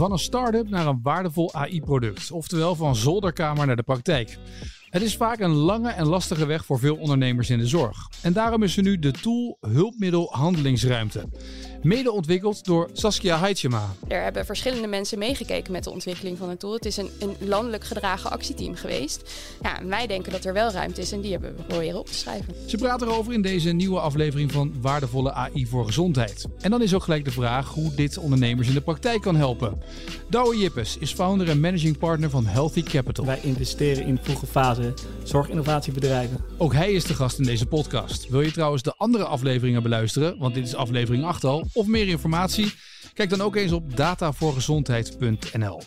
Van een start-up naar een waardevol AI-product, oftewel van zolderkamer naar de praktijk. Het is vaak een lange en lastige weg voor veel ondernemers in de zorg. En daarom is er nu de tool Hulpmiddel Handelingsruimte. Mede ontwikkeld door Saskia Heitjema. Er hebben verschillende mensen meegekeken met de ontwikkeling van het tool. Het is een, een landelijk gedragen actieteam geweest. Ja, wij denken dat er wel ruimte is en die hebben we proberen op te schrijven. Ze praten erover in deze nieuwe aflevering van Waardevolle AI voor Gezondheid. En dan is ook gelijk de vraag hoe dit ondernemers in de praktijk kan helpen. Douwe Jippes is founder en managing partner van Healthy Capital. Wij investeren in vroege fase zorginnovatiebedrijven. Ook hij is de gast in deze podcast. Wil je trouwens de andere afleveringen beluisteren, want dit is aflevering 8 al, of meer informatie? Kijk dan ook eens op datavoorgezondheid.nl.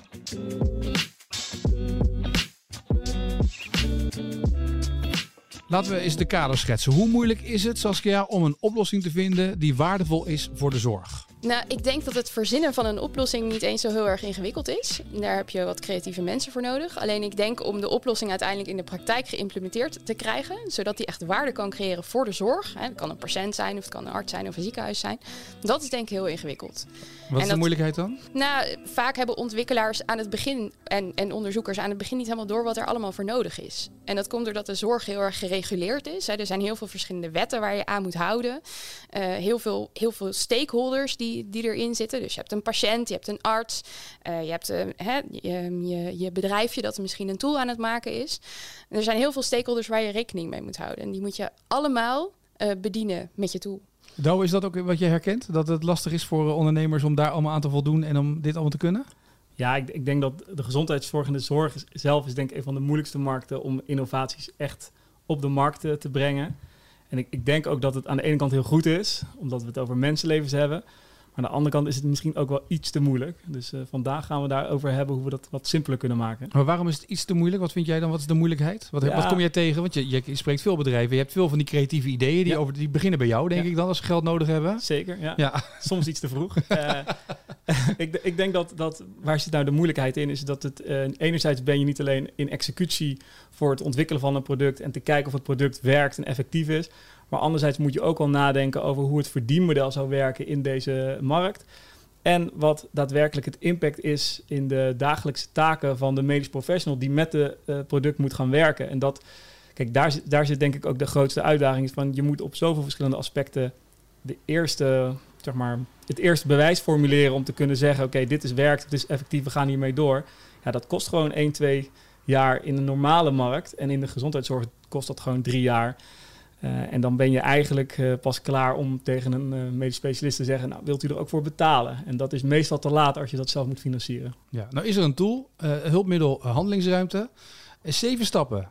Laten we eens de kader schetsen. Hoe moeilijk is het, Saskia, om een oplossing te vinden die waardevol is voor de zorg? Nou, ik denk dat het verzinnen van een oplossing niet eens zo heel erg ingewikkeld is. Daar heb je wat creatieve mensen voor nodig. Alleen ik denk om de oplossing uiteindelijk in de praktijk geïmplementeerd te krijgen, zodat die echt waarde kan creëren voor de zorg. Het kan een patiënt zijn, of het kan een arts zijn of een ziekenhuis zijn. Dat is denk ik heel ingewikkeld. Wat is de moeilijkheid dan? Nou, vaak hebben ontwikkelaars aan het begin en, en onderzoekers aan het begin niet helemaal door wat er allemaal voor nodig is. En dat komt doordat de zorg heel erg gereguleerd is. Er zijn heel veel verschillende wetten waar je aan moet houden. Uh, heel, veel, heel veel stakeholders die die, erin zitten. Dus je hebt een patiënt, je hebt een arts, uh, je hebt uh, hè, je, je, bedrijfje dat misschien een tool aan het maken is. er zijn heel veel stakeholders waar je rekening mee moet houden. En die moet je allemaal uh, bedienen met je tool. Douwe, is dat ook wat je herkent? Dat het lastig is voor ondernemers om daar allemaal aan te voldoen en om dit allemaal te kunnen? Ja, ik, ik denk dat de gezondheidszorg en de zorg zelf is denk ik een van de moeilijkste markten om innovaties echt op de markt te brengen. En ik, ik, denk ook dat het aan de ene kant heel goed is, omdat we het over mensenlevens hebben. Maar aan de andere kant is het misschien ook wel iets te moeilijk. Dus uh, vandaag gaan we daarover hebben hoe we dat wat simpeler kunnen maken. Maar waarom is het iets te moeilijk? Wat vind jij dan? Wat is de moeilijkheid? Wat, wat kom jij tegen? Want je, je, spreekt veel bedrijven. Je hebt veel van die creatieve ideeën die, over, die beginnen bij jou, denk ik dan, als ze geld nodig hebben. Zeker, ja. ja. Soms iets te vroeg. uh, ik, ik, denk dat, dat waar zit nou de moeilijkheid in, is dat het uh, enerzijds ben je niet alleen in executie voor het ontwikkelen van een product en te kijken of het product werkt en effectief is. Maar anderzijds moet je ook wel nadenken over hoe het verdienmodel zou werken in deze markt. En wat daadwerkelijk het impact is in de dagelijkse taken van de medisch professional die met het uh, product moet gaan werken. En dat, kijk, daar, daar zit denk ik ook de grootste uitdaging. Van je moet op zoveel verschillende aspecten de eerste, zeg maar, het eerste bewijs formuleren om te kunnen zeggen: oké, dit is werkt, dit is effectief, we gaan hiermee door. Ja, dat kost gewoon 1, 2 jaar in een normale markt. En in de gezondheidszorg kost dat gewoon drie jaar. Uh, en dan ben je eigenlijk uh, pas klaar om tegen een uh, medisch specialist te zeggen: Nou, wilt u er ook voor betalen? En dat is meestal te laat als je dat zelf moet financieren. Ja, nou is er een tool, hulpmiddel handelingsruimte. Zeven stappen.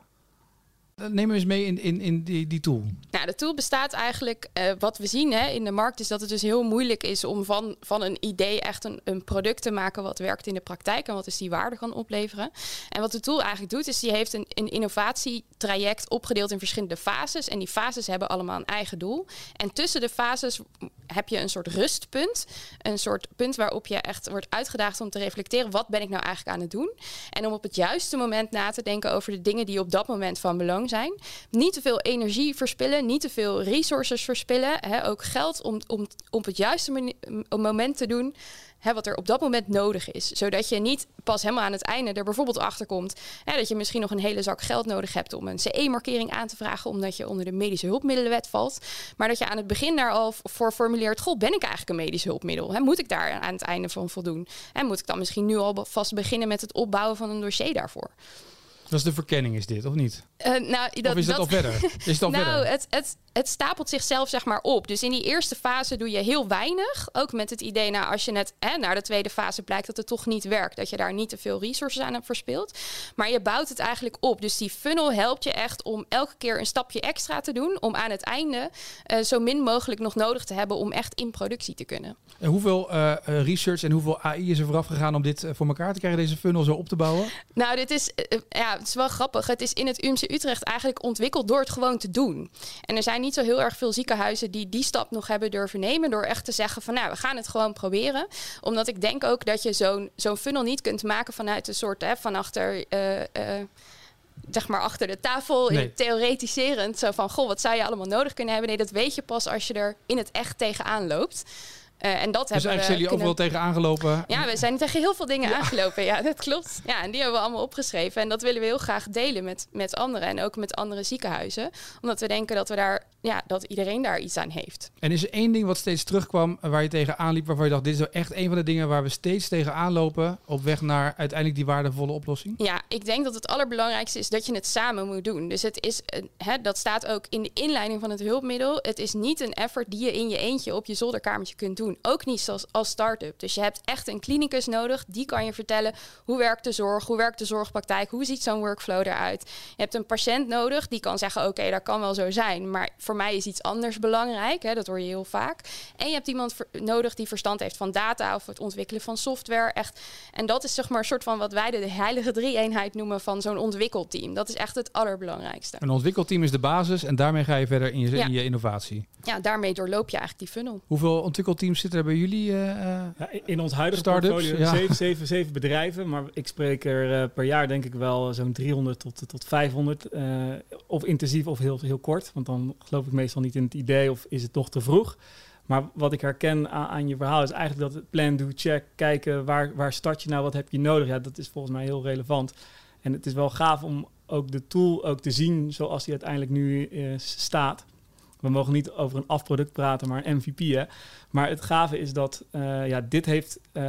Neem eens mee in, in, in die, die tool. Nou, de tool bestaat eigenlijk, uh, wat we zien hè, in de markt, is dat het dus heel moeilijk is om van, van een idee echt een, een product te maken wat werkt in de praktijk en wat dus die waarde kan opleveren. En wat de tool eigenlijk doet, is die heeft een, een innovatietraject opgedeeld in verschillende fases. En die fases hebben allemaal een eigen doel. En tussen de fases heb je een soort rustpunt. Een soort punt waarop je echt wordt uitgedaagd om te reflecteren, wat ben ik nou eigenlijk aan het doen? En om op het juiste moment na te denken over de dingen die op dat moment van belang zijn. Niet te veel energie verspillen, niet te veel resources verspillen. Hè, ook geld om, om op het juiste moment te doen hè, wat er op dat moment nodig is. Zodat je niet pas helemaal aan het einde er bijvoorbeeld achter komt dat je misschien nog een hele zak geld nodig hebt om een CE-markering aan te vragen, omdat je onder de medische hulpmiddelenwet valt. Maar dat je aan het begin daar al voor formuleert: Goh, ben ik eigenlijk een medisch hulpmiddel? Hè, moet ik daar aan het einde van voldoen? En moet ik dan misschien nu al vast beginnen met het opbouwen van een dossier daarvoor? Dat is de verkenning, is dit, of niet? Uh, nou, dat, of is het al verder? Is het al nou, verder? Het, het, het stapelt zichzelf zeg maar op. Dus in die eerste fase doe je heel weinig. Ook met het idee, nou, als je net hè, naar de tweede fase blijkt dat het toch niet werkt, dat je daar niet te veel resources aan hebt verspeeld. Maar je bouwt het eigenlijk op. Dus die funnel helpt je echt om elke keer een stapje extra te doen. Om aan het einde uh, zo min mogelijk nog nodig te hebben om echt in productie te kunnen. En hoeveel uh, research en hoeveel AI is er vooraf gegaan om dit voor elkaar te krijgen, deze funnel zo op te bouwen? Nou, dit is, ja, het is wel grappig. Het is in het UMC Utrecht eigenlijk ontwikkeld door het gewoon te doen. En er zijn niet zo heel erg veel ziekenhuizen die die stap nog hebben durven nemen. Door echt te zeggen van nou, we gaan het gewoon proberen. Omdat ik denk ook dat je zo'n zo'n funnel niet kunt maken vanuit een soort hè, van achter. Uh, uh, zeg maar achter de tafel, nee. theoretiserend. Zo van, goh, wat zou je allemaal nodig kunnen hebben? Nee, dat weet je pas als je er in het echt tegenaan loopt. En dat dus hebben eigenlijk zijn jullie kunnen... overal tegen aangelopen? Ja, we zijn tegen heel veel dingen aangelopen. Ja, dat klopt. Ja, en die hebben we allemaal opgeschreven. En dat willen we heel graag delen met, met anderen en ook met andere ziekenhuizen. Omdat we denken dat we daar, ja, dat iedereen daar iets aan heeft. En is er één ding wat steeds terugkwam waar je tegen aanliep, waarvan je dacht, dit is echt een van de dingen waar we steeds tegen aanlopen op weg naar uiteindelijk die waardevolle oplossing? Ja, ik denk dat het allerbelangrijkste is dat je het samen moet doen. Dus het is, hè, dat staat ook in de inleiding van het hulpmiddel. Het is niet een effort die je in je eentje op je zolderkamertje kunt doen. Ook niet als, als start-up. Dus je hebt echt een klinicus nodig. Die kan je vertellen hoe werkt de zorg, hoe werkt de zorgpraktijk, hoe ziet zo'n workflow eruit. Je hebt een patiënt nodig die kan zeggen, oké, dat kan wel zo zijn. Maar voor mij is iets anders belangrijk. Hè, dat hoor je heel vaak. En je hebt iemand nodig die verstand heeft van data of het ontwikkelen van software. Echt. En dat is zeg maar een soort van wat wij de heilige drie-eenheid noemen van zo'n ontwikkelteam. Dat is echt het allerbelangrijkste. Een ontwikkelteam is de basis en daarmee ga je verder in je, Ja. in je innovatie. Ja, daarmee doorloop je eigenlijk die funnel. Hoeveel ontwikkelteams zitten er bij jullie? eh, eh? Ja, in ons huidige Start-ups, portfolio ja. zeven, zeven, zeven bedrijven, maar ik spreek er eh, per jaar denk ik wel zo'n 300 tot, tot 500. eh, of intensief of heel, heel kort, want dan geloof ik meestal niet in het idee of is het toch te vroeg. Maar wat ik herken aan, aan je verhaal is eigenlijk dat het plan, do, check, kijken waar, waar start je nou, wat heb je nodig. Ja, dat is volgens mij heel relevant. En het is wel gaaf om ook de tool ook te zien zoals die uiteindelijk nu eh, staat. We mogen niet over een afproduct praten, maar een MVP. Hè? Maar het gave is dat eh, ja, dit heeft eh,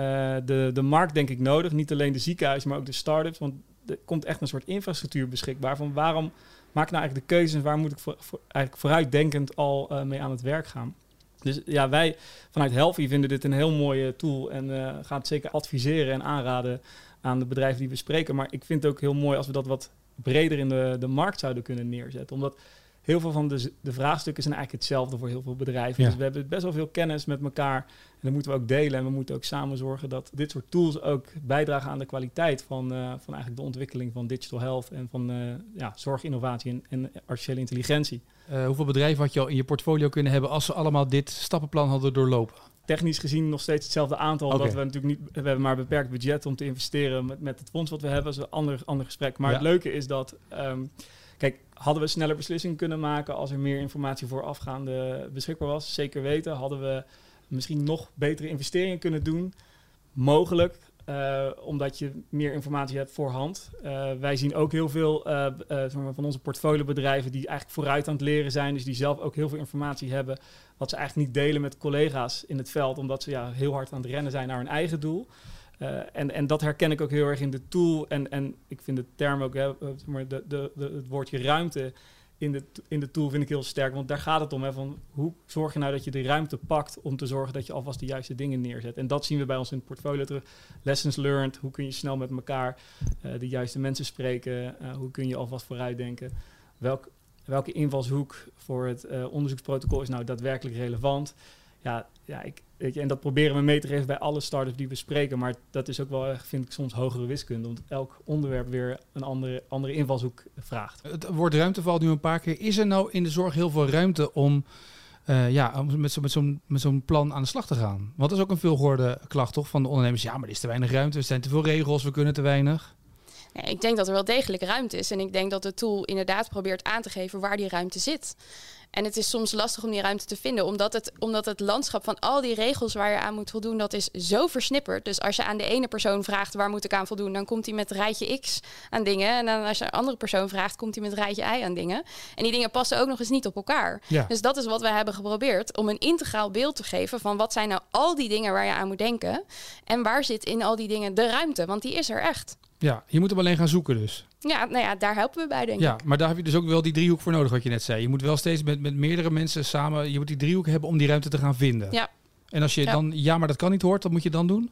de, de markt denk ik nodig. Niet alleen de ziekenhuizen, maar ook de start-ups. Want er komt echt een soort infrastructuur beschikbaar. Van waarom maak nou eigenlijk de keuzes? Waar moet ik voor, voor- eigenlijk vooruitdenkend al eh, mee aan het werk gaan? Dus ja, wij vanuit Healthy vinden dit een heel mooie tool. En eh, gaan het zeker adviseren en aanraden aan de bedrijven die we spreken. Maar ik vind het ook heel mooi als we dat wat breder in de, de markt zouden kunnen neerzetten. Omdat heel veel van de, de vraagstukken zijn eigenlijk hetzelfde voor heel veel bedrijven. Ja. Dus we hebben best wel veel kennis met elkaar. En dat moeten we ook delen. En we moeten ook samen zorgen dat dit soort tools ook bijdragen aan de kwaliteit van, eh, van eigenlijk de ontwikkeling van digital health en van eh, ja, zorginnovatie en, en artificiële intelligentie. Eh, hoeveel bedrijven had je al in je portfolio kunnen hebben als ze allemaal dit stappenplan hadden doorlopen? technisch gezien nog steeds hetzelfde aantal. Oké. Omdat we natuurlijk niet, we hebben maar een beperkt budget om te investeren met, met het fonds wat we hebben. Dat is een ander, ander gesprek. Maar Ja. het leuke is dat, ehm, kijk, hadden we sneller beslissingen kunnen maken als er meer informatie voorafgaande beschikbaar was? Zeker weten. Hadden we misschien nog betere investeringen kunnen doen? Mogelijk. eh, omdat je meer informatie hebt voorhand. Eh, wij zien ook heel veel eh, van onze portfoliobedrijven die eigenlijk vooruit aan het leren zijn. Dus die zelf ook heel veel informatie hebben wat ze eigenlijk niet delen met collega's in het veld, omdat ze ja, heel hard aan het rennen zijn naar hun eigen doel. Eh, en, en dat herken ik ook heel erg in de tool. En, en ik vind de term ook, hè, eh, de, de, het woordje ruimte in de, in de tool vind ik heel sterk. Want daar gaat het om. Hè, van hoe zorg je nou dat je de ruimte pakt om te zorgen dat je alvast de juiste dingen neerzet. En dat zien we bij ons in het portfolio terug. Lessons learned. Hoe kun je snel met elkaar eh, de juiste mensen spreken? Hoe kun je alvast vooruitdenken? Welk, welke invalshoek voor het onderzoeksprotocol is nou daadwerkelijk relevant? Ja, ja ik, weet je, en dat proberen we mee te geven bij alle startups die we spreken. Maar dat is ook wel, echt, vind ik, soms hogere wiskunde. Want elk onderwerp weer een andere, andere invalshoek vraagt. Het woord ruimte valt nu een paar keer. Is er nou in de zorg heel veel ruimte om, eh, ja, om met, zo, met, zo'n, met zo'n plan aan de slag te gaan? Want dat is ook een veelgehoorde klacht toch, van de ondernemers. Ja, maar er is te weinig ruimte, er zijn te veel regels, we kunnen te weinig. Nee, ik denk dat er wel degelijk ruimte is. En ik denk dat de tool inderdaad probeert aan te geven waar die ruimte zit. En het is soms lastig om die ruimte te vinden, omdat het, omdat het landschap van al die regels waar je aan moet voldoen, dat is zo versnipperd. Dus als je aan de ene persoon vraagt waar moet ik aan voldoen, dan komt hij met rijtje X aan dingen. En dan als je een andere persoon vraagt, komt hij met rijtje Y aan dingen. En die dingen passen ook nog eens niet op elkaar. Ja. Dus dat is wat we hebben geprobeerd, om een integraal beeld te geven van wat zijn nou al die dingen waar je aan moet denken. En waar zit in al die dingen de ruimte, want die is er echt. Ja, je moet hem alleen gaan zoeken dus. Ja, nou ja, daar helpen we bij, denk ik. Ja, maar daar heb je dus ook wel die driehoek voor nodig, wat je net zei. Je moet wel steeds met, met meerdere mensen samen, je moet die driehoek hebben om die ruimte te gaan vinden. Ja. En als je Ja. dan, ja, maar dat kan niet hoort, wat moet je dan doen?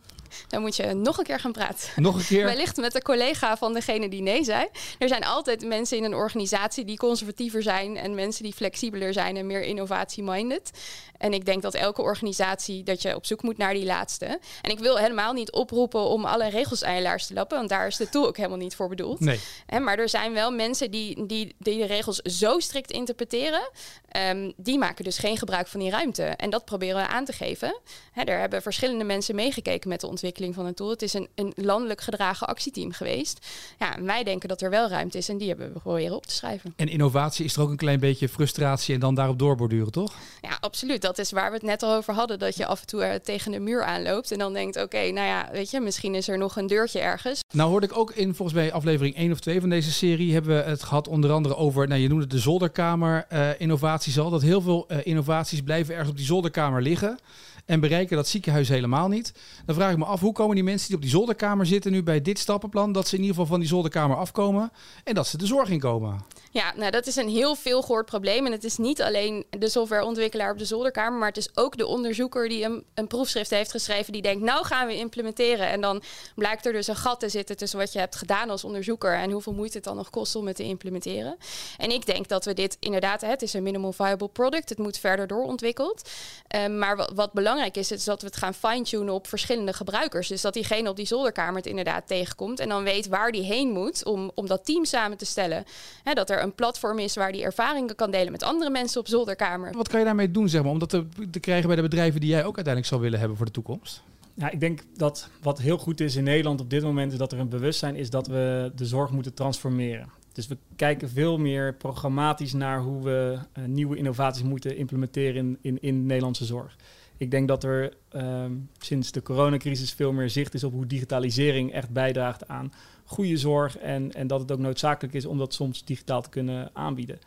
Dan moet je nog een keer gaan praten. Nog een keer? Wellicht met de collega van degene die nee zei. Er zijn altijd mensen in een organisatie die conservatiever zijn en mensen die flexibeler zijn en meer innovatie-minded. En ik denk dat elke organisatie dat je op zoek moet naar die laatste. En ik wil helemaal niet oproepen om alle regels aan je laars te lappen, want daar is de tool ook helemaal niet voor bedoeld. Nee. Hè, maar er zijn wel mensen die, die, die de regels zo strikt interpreteren. ehm, die maken dus geen gebruik van die ruimte. En dat proberen we aan te geven. Hè, er hebben verschillende mensen meegekeken met de ontwikkeling ontwikkeling van een tool. Het is een, een landelijk gedragen actieteam geweest. Ja, en wij denken dat er wel ruimte is en die hebben we proberen op te schrijven. En innovatie is er ook een klein beetje frustratie en dan daarop doorborduren, toch? Ja, absoluut. Dat is waar we het net al over hadden. Dat je af en toe er tegen de muur aanloopt en dan denkt, oké, nou ja, weet je, misschien is er nog een deurtje ergens. Nou hoorde ik ook in volgens mij aflevering 1 of 2 van deze serie hebben we het gehad onder andere over, nou je noemde het de zolderkamer uh, innovaties al, dat heel veel uh, innovaties blijven ergens op die zolderkamer liggen en bereiken dat ziekenhuis helemaal niet. Dan vraag ik me af, hoe komen die mensen die op die zolderkamer zitten nu bij dit stappenplan, dat ze in ieder geval van die zolderkamer afkomen en dat ze de zorg inkomen? Ja, nou dat is een heel veel gehoord probleem. En het is niet alleen de softwareontwikkelaar op de zolderkamer, maar het is ook de onderzoeker die een, een proefschrift heeft geschreven die denkt, nou gaan we implementeren. En dan blijkt er dus een gat te zitten tussen wat je hebt gedaan als onderzoeker en hoeveel moeite het dan nog kost om het te implementeren. En ik denk dat we dit inderdaad, het is een minimal viable product, het moet verder doorontwikkeld. Um, maar wat, wat belangrijk is, is dat we het gaan fine-tunen op verschillende gebruikers. Dus dat diegene op die zolderkamer het inderdaad tegenkomt en dan weet waar die heen moet om, om dat team samen te stellen. He, dat er een platform is waar die ervaringen kan delen met andere mensen op zolderkamer. Wat kan je daarmee doen, zeg maar, om dat te, te krijgen bij de bedrijven die jij ook uiteindelijk zal willen hebben voor de toekomst? Ja, ik denk dat wat heel goed is in Nederland op dit moment is dat er een bewustzijn is dat we de zorg moeten transformeren. Dus we kijken veel meer programmatisch naar hoe we uh, nieuwe innovaties moeten implementeren in, in, in de Nederlandse zorg. Ik denk dat er um, sinds de coronacrisis veel meer zicht is op hoe digitalisering echt bijdraagt aan goede zorg en, en dat het ook noodzakelijk is om dat soms digitaal te kunnen aanbieden.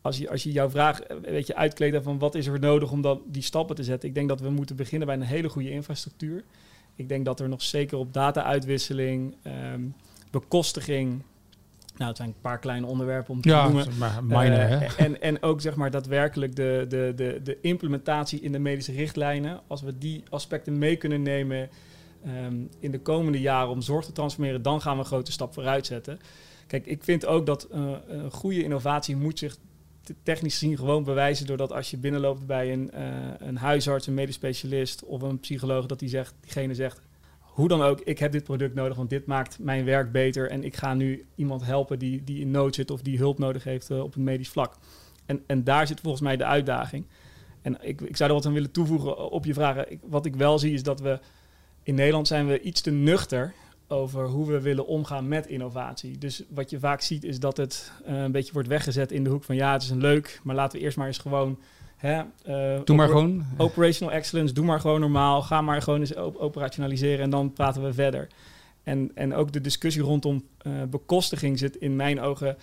Als je, als je jouw vraag eh, weet je, uitkleedt van wat is er nodig om dat, die stappen te zetten, ik denk dat we moeten beginnen bij een hele goede infrastructuur. Ik denk dat er nog zeker op data-uitwisseling, um, bekostiging, nou, het zijn een paar kleine onderwerpen om te ja, noemen. Maar minor, uh, en, en ook zeg maar daadwerkelijk de, de, de, de implementatie in de medische richtlijnen. Als we die aspecten mee kunnen nemen um, in de komende jaren om zorg te transformeren, dan gaan we een grote stap vooruit zetten. Kijk, ik vind ook dat uh, een goede innovatie moet zich technisch gezien gewoon bewijzen doordat als je binnenloopt bij een, uh, een huisarts, een medisch specialist of een psycholoog, dat die zegt, diegene zegt, hoe dan ook, ik heb dit product nodig, want dit maakt mijn werk beter en ik ga nu iemand helpen die, die in nood zit of die hulp nodig heeft uh, op een medisch vlak. En, en daar zit volgens mij de uitdaging. En ik, ik zou er wat aan willen toevoegen op je vragen. Wat ik wel zie is dat we in Nederland zijn we iets te nuchter over hoe we willen omgaan met innovatie. Dus wat je vaak ziet is dat het uh, een beetje wordt weggezet in de hoek van ja, het is een leuk, maar laten we eerst maar eens gewoon. Hè, uh, doe maar gewoon. Operational excellence, doe maar gewoon normaal. Ga maar gewoon eens op operationaliseren en dan praten we verder. En, en ook de discussie rondom uh, bekostiging zit in mijn ogen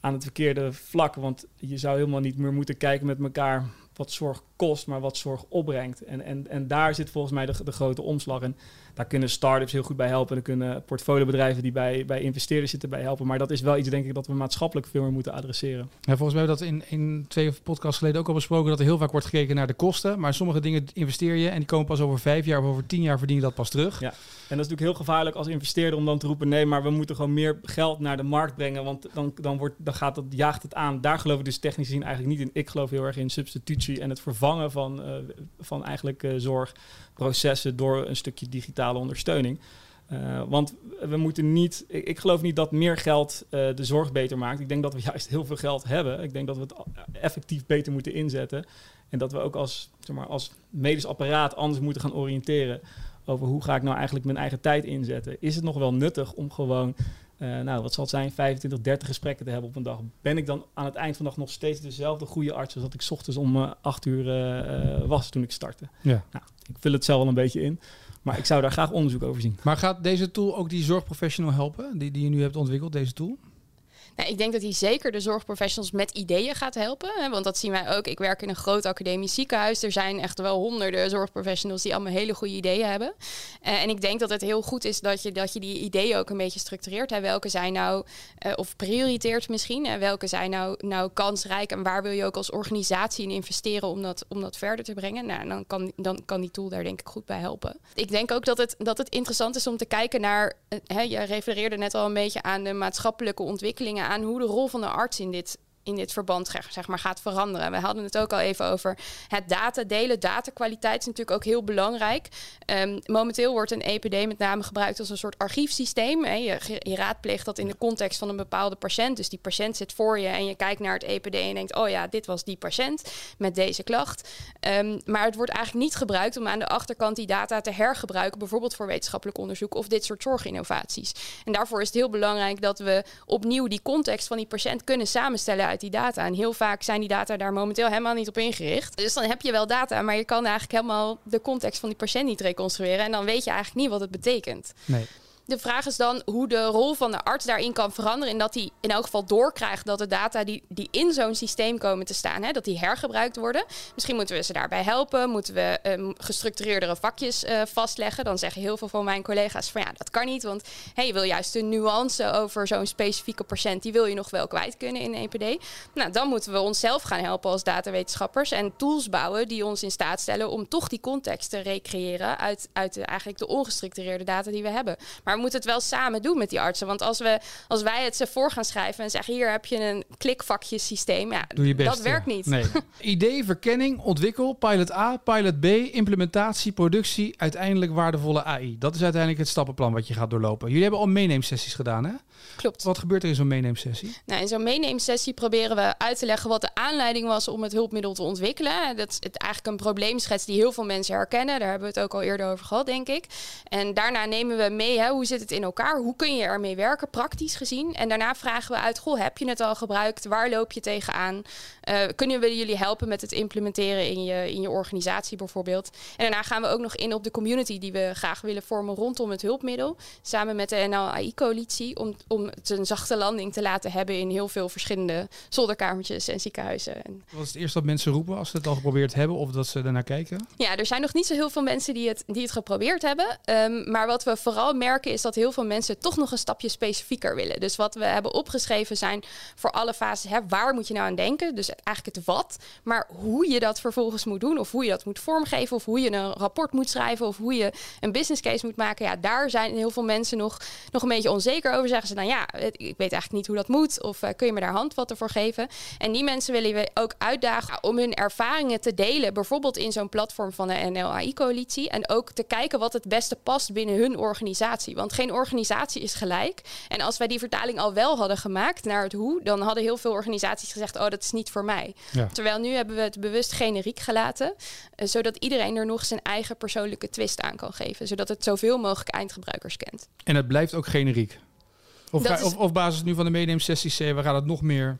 aan het verkeerde vlak. Want je zou helemaal niet meer moeten kijken met elkaar wat zorg kost, maar wat zorg opbrengt. En, en, en daar zit volgens mij de, de grote omslag. En daar kunnen start-ups heel goed bij helpen. Er kunnen portfoliobedrijven die bij, bij investeerders zitten bij helpen. Maar dat is wel iets, denk ik, dat we maatschappelijk veel meer moeten adresseren. Ja, volgens mij hebben we dat in, in twee podcasts geleden ook al besproken. Dat er heel vaak wordt gekeken naar de kosten. Maar sommige dingen investeer je en die komen pas over vijf jaar of over tien jaar verdien je dat pas terug. Ja. En dat is natuurlijk heel gevaarlijk als investeerder om dan te roepen: nee, maar we moeten gewoon meer geld naar de markt brengen. Want dan, dan, wordt, dan gaat dat, jaagt het aan. Daar geloof ik dus technisch gezien eigenlijk niet in. Ik geloof heel erg in substitutie en het vervangen van, uh, van eigenlijk uh, zorgprocessen door een stukje digitale ondersteuning. Uh, want we moeten niet. Ik, ik, geloof niet dat meer geld de zorg beter maakt. Ik denk dat we juist heel veel geld hebben. Ik denk dat we het effectief beter moeten inzetten. En dat we ook als, zeg maar, als medisch apparaat anders moeten gaan oriënteren over hoe ga ik nou eigenlijk mijn eigen tijd inzetten. Is het nog wel nuttig om gewoon, uh, nou wat zal het zijn, 25, 30 gesprekken te hebben op een dag? Ben ik dan aan het eind van de dag nog steeds dezelfde goede arts als dat ik ochtends om uh, 8 uur uh, was toen ik startte? Ja. Nou, ik vul het zelf wel een beetje in. Maar ik zou daar graag onderzoek over zien. Maar gaat deze tool ook die zorgprofessional helpen, die, die je nu hebt ontwikkeld, deze tool? Nou, ik denk dat hij zeker de zorgprofessionals met ideeën gaat helpen. Hè, want dat zien wij ook. Ik werk in een groot academisch ziekenhuis. Er zijn echt wel honderden zorgprofessionals die allemaal hele goede ideeën hebben. Uh, en ik denk dat het heel goed is dat je, dat je die ideeën ook een beetje structureert. Hè. Welke zijn nou, uh, of prioriteert misschien, hè, welke zijn nou, nou kansrijk en waar wil je ook als organisatie in investeren om dat, om dat verder te brengen. Nou, dan kan, dan kan die tool daar denk ik goed bij helpen. Ik denk ook dat het, dat het interessant is om te kijken naar, uh, hè, je refereerde net al een beetje aan de maatschappelijke ontwikkelingen aan hoe de rol van de arts in dit in dit verband zeg maar, gaat veranderen. We hadden het ook al even over het data delen. Datakwaliteit is natuurlijk ook heel belangrijk. Um, momenteel wordt een EPD met name gebruikt als een soort archiefsysteem. Hè. Je, je raadpleegt dat in de context van een bepaalde patiënt. Dus die patiënt zit voor je en je kijkt naar het EPD en denkt: oh ja, dit was die patiënt met deze klacht. Um, maar het wordt eigenlijk niet gebruikt om aan de achterkant die data te hergebruiken, bijvoorbeeld voor wetenschappelijk onderzoek of dit soort zorginnovaties. En daarvoor is het heel belangrijk dat we opnieuw die context van die patiënt kunnen samenstellen uit die data. En heel vaak zijn die data daar momenteel helemaal niet op ingericht. Dus dan heb je wel data, maar je kan eigenlijk helemaal de context van die patiënt niet reconstrueren. En dan weet je eigenlijk niet wat het betekent. Nee de vraag is dan hoe de rol van de arts daarin kan veranderen. En dat hij in elk geval doorkrijgt dat de data die, die in zo'n systeem komen te staan, hè, dat die hergebruikt worden. Misschien moeten we ze daarbij helpen. Moeten we um, gestructureerdere vakjes uh, vastleggen. Dan zeggen heel veel van mijn collega's van ja, dat kan niet. Want hey, je wil juist de nuance over zo'n specifieke patiënt, die wil je nog wel kwijt kunnen in EPD. Nou, dan moeten we onszelf gaan helpen als datawetenschappers en tools bouwen die ons in staat stellen om toch die context te recreëren uit, uit de, eigenlijk de ongestructureerde data die we hebben. Maar moeten het wel samen doen met die artsen. Want als, we, als wij het ze voor gaan schrijven en zeggen: hier heb je een klikvakje systeem, ja, Doe je best, dat werkt niet. Nee. Idee, verkenning, ontwikkel, pilot A, pilot B, implementatie, productie, uiteindelijk waardevolle AI. Dat is uiteindelijk het stappenplan wat je gaat doorlopen. Jullie hebben al meeneemsessies gedaan, hè? Klopt. Wat gebeurt er in zo'n meeneemsessie? Nou, in zo'n meeneemsessie proberen we uit te leggen wat de aanleiding was om het hulpmiddel te ontwikkelen. Dat is het eigenlijk een probleemschets die heel veel mensen herkennen. Daar hebben we het ook al eerder over gehad, denk ik. En daarna nemen we mee, hè, hoe zit het in elkaar? Hoe kun je ermee werken, praktisch gezien? En daarna vragen we uit, goh, heb je het al gebruikt? Waar loop je tegenaan? Uh, kunnen we jullie helpen met het implementeren in je, in je organisatie bijvoorbeeld? En daarna gaan we ook nog in op de community die we graag willen vormen rondom het hulpmiddel. Samen met de NL-AI-coalitie, om, om het een zachte landing te laten hebben in heel veel verschillende zolderkamertjes en ziekenhuizen. En Wat is het eerst dat mensen roepen als ze het al geprobeerd hebben of dat ze ernaar kijken? Ja, er zijn nog niet zo heel veel mensen die het, die het geprobeerd hebben. Um, maar wat we vooral merken is dat heel veel mensen toch nog een stapje specifieker willen. Dus wat we hebben opgeschreven zijn voor alle fases, hè, waar moet je nou aan denken? Dus eigenlijk het wat, maar hoe je dat vervolgens moet doen of hoe je dat moet vormgeven of hoe je een rapport moet schrijven of hoe je een business case moet maken. Ja, daar zijn heel veel mensen nog, nog een beetje onzeker over. Zeggen ze dan ja, ik weet eigenlijk niet hoe dat moet of uh, kun je me daar handvatten voor geven? En die mensen willen we ook uitdagen om hun ervaringen te delen, bijvoorbeeld in zo'n platform van de NLAI-coalitie en ook te kijken wat het beste past binnen hun organisatie. Want geen organisatie is gelijk. En als wij die vertaling al wel hadden gemaakt naar het hoe, dan hadden heel veel organisaties gezegd: Oh, dat is niet voor mij. Ja. Terwijl nu hebben we het bewust generiek gelaten, uh, zodat iedereen er nog zijn eigen persoonlijke twist aan kan geven, zodat het zoveel mogelijk eindgebruikers kent. En het blijft ook generiek. Of, ga, is... of, of basis nu van de meeneemsessies, we gaan het nog meer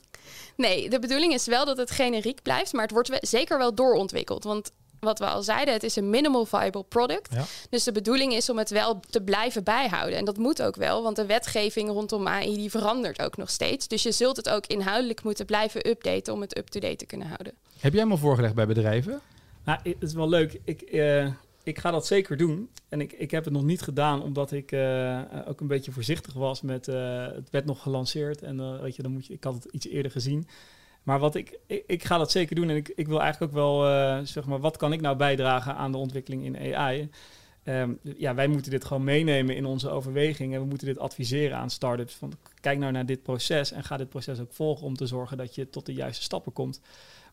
Nee, de bedoeling is wel dat het generiek blijft, maar het wordt zeker wel doorontwikkeld. Want wat we al zeiden, het is een minimal viable product. Ja. Dus de bedoeling is om het wel te blijven bijhouden. En dat moet ook wel, want de wetgeving rondom AI die verandert ook nog steeds. Dus je zult het ook inhoudelijk moeten blijven updaten om het up-to-date te kunnen houden. Heb jij hem al voorgelegd bij bedrijven? Nou, het is wel leuk. Ik, uh, ik ga dat zeker doen. En ik, ik heb het nog niet gedaan, omdat ik uh, ook een beetje voorzichtig was met uh, het werd nog gelanceerd. En weet je, dan moet je, ik had het iets eerder gezien. Maar wat ik, ik, ga dat zeker doen en ik, ik wil eigenlijk ook wel, uh, zeg maar, wat kan ik nou bijdragen aan de ontwikkeling in AI? Um, ja, wij moeten dit gewoon meenemen in onze overwegingen. We moeten dit adviseren aan startups. Van, kijk nou naar dit proces en ga dit proces ook volgen om te zorgen dat je tot de juiste stappen komt.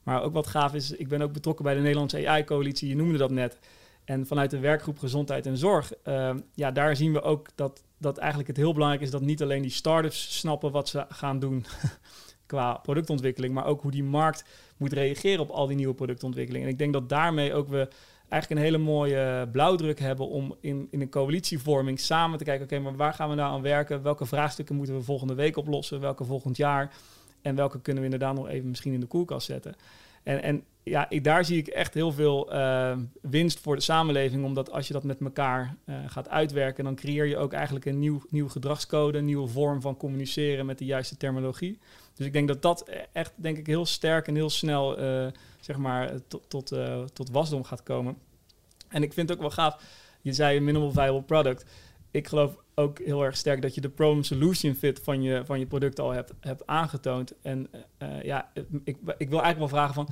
Maar ook wat gaaf is, ik ben ook betrokken bij de Nederlandse AI-coalitie, je noemde dat net. En vanuit de werkgroep Gezondheid en Zorg, uh, ja, daar zien we ook dat, dat eigenlijk het heel belangrijk is dat niet alleen die startups snappen wat ze gaan doen qua productontwikkeling, maar ook hoe die markt moet reageren op al die nieuwe productontwikkelingen. En ik denk dat daarmee ook we eigenlijk een hele mooie blauwdruk hebben om in, in een coalitievorming samen te kijken, oké, maar waar gaan we nou aan werken? Welke vraagstukken moeten we volgende week oplossen? Welke volgend jaar? En welke kunnen we inderdaad nog even misschien in de koelkast zetten? En, en ja, ik, daar zie ik echt heel veel uh, winst voor de samenleving. Omdat als je dat met elkaar uh, gaat uitwerken, dan creëer je ook eigenlijk een nieuw, nieuwe gedragscode, een nieuwe vorm van communiceren met de juiste terminologie. Dus ik denk dat dat echt, denk ik, heel sterk en heel snel, uh, zeg maar, tot, tot, tot wasdom gaat komen. En ik vind het ook wel gaaf, je zei minimal viable product. Ik geloof ook heel erg sterk dat je de problem solution fit van je, van je product al hebt, hebt aangetoond. En ja, ik, ik wil eigenlijk wel vragen van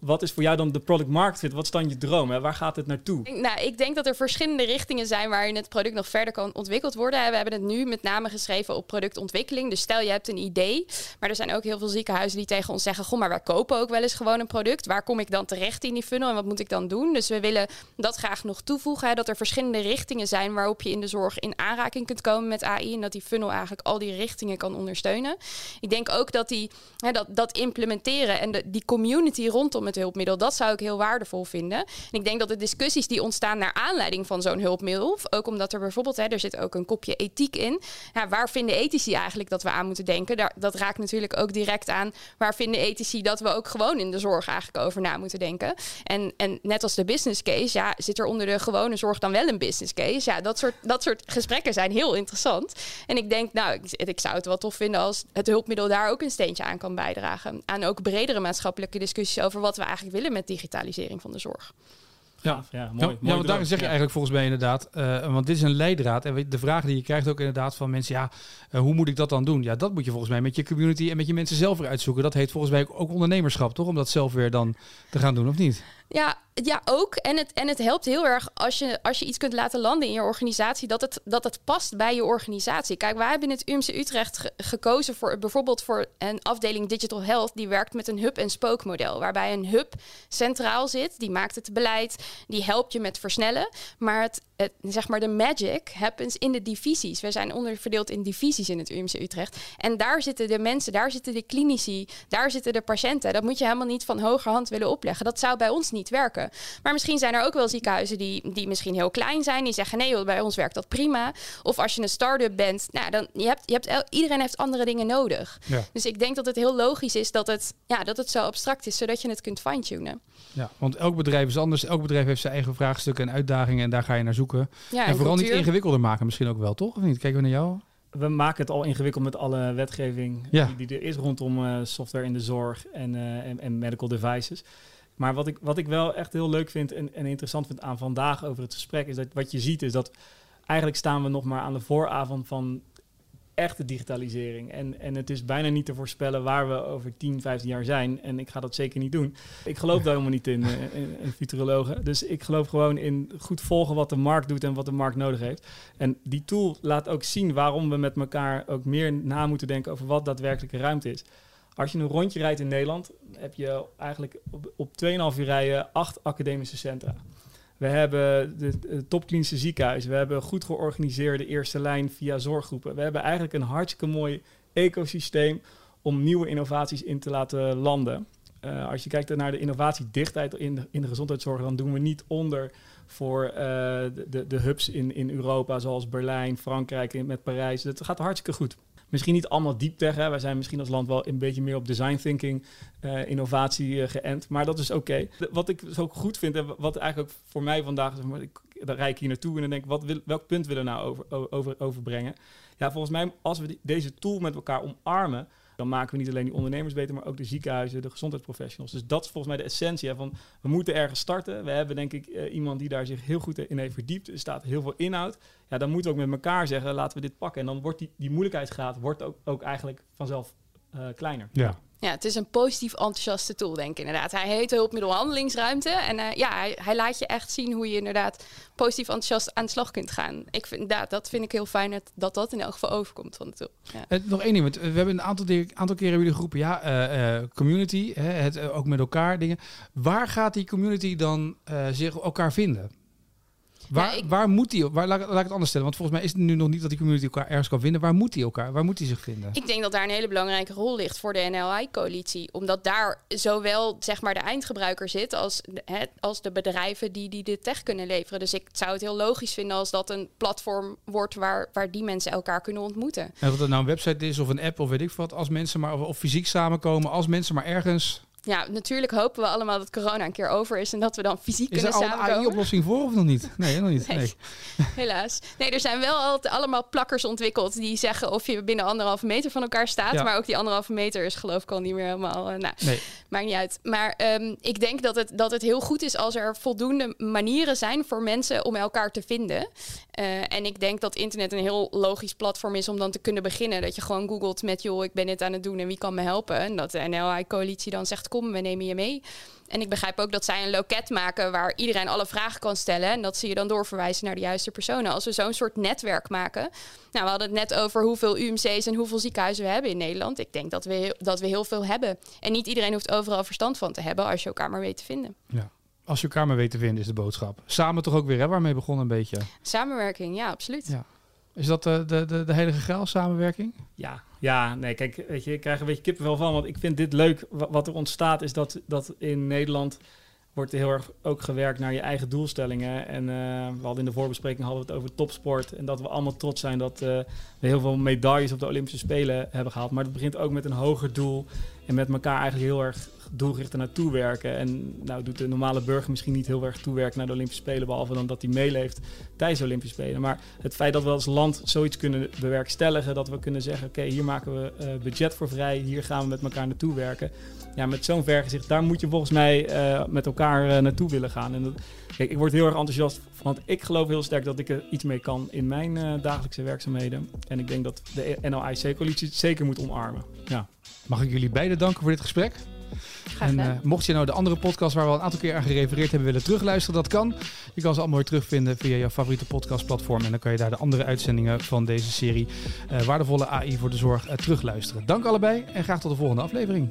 wat is voor jou dan de product market fit? Wat is dan je droom? Hè? Waar gaat het naartoe? Nou, ik denk dat er verschillende richtingen zijn waarin het product nog verder kan ontwikkeld worden. We hebben het nu met name geschreven op productontwikkeling. Dus stel je hebt een idee, maar er zijn ook heel veel ziekenhuizen die tegen ons zeggen: Goh, maar wij kopen ook wel eens gewoon een product. Waar kom ik dan terecht in die funnel en wat moet ik dan doen? Dus we willen dat graag nog toevoegen. Hè, dat er verschillende richtingen zijn waarop je in de zorg in aanraking kunt komen met AI. En dat die funnel eigenlijk al die richtingen kan ondersteunen. Ik denk ook dat die, hè, dat, dat implementeren en de, die community rondom het hulpmiddel, dat zou ik heel waardevol vinden. En ik denk dat de discussies die ontstaan naar aanleiding van zo'n hulpmiddel, ook omdat er bijvoorbeeld, hè, er zit ook een kopje ethiek in. Ja, waar vinden ethici eigenlijk dat we aan moeten denken? Daar, dat raakt natuurlijk ook direct aan waar vinden ethici dat we ook gewoon in de zorg eigenlijk over na moeten denken. En, en net als de business case, ja, zit er onder de gewone zorg dan wel een business case? Ja, dat soort, dat soort gesprekken zijn heel interessant. En ik denk, nou, ik, ik zou het wel tof vinden als het hulpmiddel daar ook een steentje aan kan bijdragen. Aan ook bredere maatschappelijke discussies over wat we eigenlijk willen met digitalisering van de zorg. Ja, ja, mooi. Ja, want daar zeg je eigenlijk volgens mij inderdaad, uh, want dit is een leidraad. En de vraag die je krijgt ook inderdaad van mensen, ja, uh, hoe moet ik dat dan doen? Ja, dat moet je volgens mij met je community en met je mensen zelf weer uitzoeken. Dat heet volgens mij ook ondernemerschap, toch? Om dat zelf weer dan te gaan doen, of niet? Ja, ja, ook. En het, en het helpt heel erg als je, als je iets kunt laten landen in je organisatie, dat het, dat het past bij je organisatie. Kijk, wij hebben in het UMC Utrecht gekozen voor bijvoorbeeld voor een afdeling Digital Health, die werkt met een hub-en-spoke model, waarbij een hub centraal zit, die maakt het beleid, die helpt je met versnellen, maar het, het, zeg maar de magic happens in de divisies. We zijn onderverdeeld in divisies in het UMC Utrecht. En daar zitten de mensen, daar zitten de klinici, daar zitten de patiënten. Dat moet je helemaal niet van hogerhand willen opleggen. Dat zou bij ons niet werken. Maar misschien zijn er ook wel ziekenhuizen die, die misschien heel klein zijn. Die zeggen nee, bij ons werkt dat prima. Of als je een start-up bent, nou, dan je hebt, je hebt, iedereen heeft andere dingen nodig. Ja. Dus ik denk dat het heel logisch is dat het, ja, dat het zo abstract is, zodat je het kunt fine-tunen. Ja, want elk bedrijf is anders. Elk bedrijf heeft zijn eigen vraagstukken en uitdagingen en daar ga je naar zoeken. Ja, en, vooral niet ingewikkelder maken misschien ook wel, toch? Of niet? Kijken we naar jou? We maken het al ingewikkeld met alle wetgeving ja. die, die, er is rondom uh, software in de zorg en, uh, en, en, medical devices. Maar wat ik, wat ik wel echt heel leuk vind en, en interessant vind aan vandaag over het gesprek, is dat wat je ziet is dat eigenlijk staan we nog maar aan de vooravond van echte digitalisering. En, en het is bijna niet te voorspellen waar we over 10, 15 jaar zijn. En ik ga dat zeker niet doen. Ik geloof daar helemaal niet in, uh, in, in, futurologen. Dus ik geloof gewoon in goed volgen wat de markt doet en wat de markt nodig heeft. En die tool laat ook zien waarom we met elkaar ook meer na moeten denken over wat daadwerkelijke ruimte is. Als je een rondje rijdt in Nederland, heb je eigenlijk op, op 2,5 uur rijden acht academische centra. We hebben de, topklinische ziekenhuizen. We hebben goed georganiseerde eerste lijn via zorggroepen. We hebben eigenlijk een hartstikke mooi ecosysteem om nieuwe innovaties in te laten landen. Uh, als je kijkt naar de innovatiedichtheid in de, in de gezondheidszorg, dan doen we niet onder voor uh, de, de, hubs in, in Europa, zoals Berlijn, Frankrijk, met Parijs. Het gaat hartstikke goed. Misschien niet allemaal diep tegen. Wij zijn misschien als land wel een beetje meer op design thinking, uh, innovatie uh, geënt. Maar dat is oké. Wat ik zo goed vind en wat eigenlijk ook voor mij vandaag, maar, ik, dan rijd ik hier naartoe en dan denk ik, wat wil, welk punt willen we nou over, over, overbrengen? Ja, volgens mij, als we deze tool met elkaar omarmen, dan maken we niet alleen die ondernemers beter, maar ook de ziekenhuizen, de gezondheidsprofessionals. Dus dat is volgens mij de essentie van we moeten ergens starten. We hebben denk ik uh, iemand die daar zich heel goed in heeft verdiept. Er staat heel veel inhoud. Ja, dan moeten we ook met elkaar zeggen, laten we dit pakken. En dan wordt die, die moeilijkheidsgraad wordt ook, ook eigenlijk vanzelf uh, kleiner. Ja. Ja, het is een positief enthousiaste tool, denk ik inderdaad. Hij heet hulpmiddelhandelingsruimte. En uh, ja, hij, hij, laat je echt zien hoe je inderdaad positief enthousiast aan de slag kunt gaan. Ik vind, ja, dat vind ik heel fijn dat, dat in elk geval overkomt van de tool. Ja. Uh, nog één ding, want we hebben een aantal, aantal keren jullie geroepen, ja, community, hè, het ook met elkaar dingen. Waar gaat die community dan zich elkaar vinden? Waar, waar moet die, waar, laat, laat, ik het anders stellen, want volgens mij is het nu nog niet dat die community elkaar ergens kan vinden. Waar moet die elkaar, waar moet die zich vinden? Ik denk dat daar een hele belangrijke rol ligt voor de NLI-coalitie. Omdat daar zowel zeg maar de eindgebruiker zit als, hè, als de bedrijven die, die de tech kunnen leveren. Dus ik zou het heel logisch vinden als dat een platform wordt waar, waar die mensen elkaar kunnen ontmoeten. En of dat nou een website is of een app of weet ik wat, als mensen maar of, of fysiek samenkomen, als mensen maar ergens ja, natuurlijk hopen we allemaal dat corona een keer over is en dat we dan fysiek is kunnen samenkomen. Is er al een AI-oplossing voor of nog niet? Nee, nog niet. Nee. Helaas. Nee, er zijn wel altijd allemaal plakkers ontwikkeld die zeggen of je binnen anderhalve meter van elkaar staat. Maar ook die anderhalve meter is geloof ik al niet meer helemaal... Uh, nou, nee. maakt niet uit. Maar um, ik denk dat het, dat het heel goed is als er voldoende manieren zijn voor mensen om elkaar te vinden. Uh, en ik denk dat internet een heel logisch platform is om dan te kunnen beginnen. Dat je gewoon googelt met, joh, ik ben dit aan het doen en wie kan me helpen? En dat de NLI-coalitie dan zegt, kom, we nemen je mee. En ik begrijp ook dat zij een loket maken waar iedereen alle vragen kan stellen. En dat ze je dan doorverwijzen naar de juiste personen. Als we zo'n soort netwerk maken. Nou, we hadden het net over hoeveel UMC's en hoeveel ziekenhuizen we hebben in Nederland. Ik denk dat we, heel, dat we heel veel hebben. En niet iedereen hoeft overal verstand van te hebben als je elkaar maar weet te vinden. Ja. Als je elkaar maar weet te vinden is de boodschap. Samen toch ook weer, hè? Waarmee begonnen een beetje? Samenwerking, ja, absoluut. Ja. Is dat de, de, de, de heilige graal, samenwerking? Ja, ja, nee, kijk, weet je, ik krijg een beetje kippenvel van. Want ik vind dit leuk. Wat er ontstaat is dat, dat in Nederland wordt heel erg ook gewerkt naar je eigen doelstellingen. En uh, we hadden in de voorbespreking hadden we het over topsport. En dat we allemaal trots zijn dat uh, we heel veel medailles op de Olympische Spelen hebben gehaald. Maar het begint ook met een hoger doel. En met elkaar eigenlijk heel erg doelgericht naartoe werken. En nou doet de normale burger misschien niet heel erg toewerken naar de Olympische Spelen, behalve dan dat hij meeleeft tijdens de Olympische Spelen. Maar het feit dat we als land zoiets kunnen bewerkstelligen, dat we kunnen zeggen, oké, hier maken we uh, budget voor vrij, hier gaan we met elkaar naartoe werken. Ja, met zo'n vergezicht, daar moet je volgens mij uh, met elkaar uh, naartoe willen gaan. En dat, kijk, ik word heel erg enthousiast, want ik geloof heel sterk dat ik er iets mee kan in mijn dagelijkse werkzaamheden. En ik denk dat de NLIC-coalitie zeker moet omarmen. Ja. Mag ik jullie beiden danken voor dit gesprek? En uh, mocht je nou de andere podcast waar we al een aantal keer aan gerefereerd hebben willen terugluisteren, dat kan. Je kan ze allemaal weer terugvinden via jouw favoriete podcastplatform. En dan kan je daar de andere uitzendingen van deze serie uh, Waardevolle AI voor de Zorg uh, terugluisteren. Dank allebei en graag tot de volgende aflevering.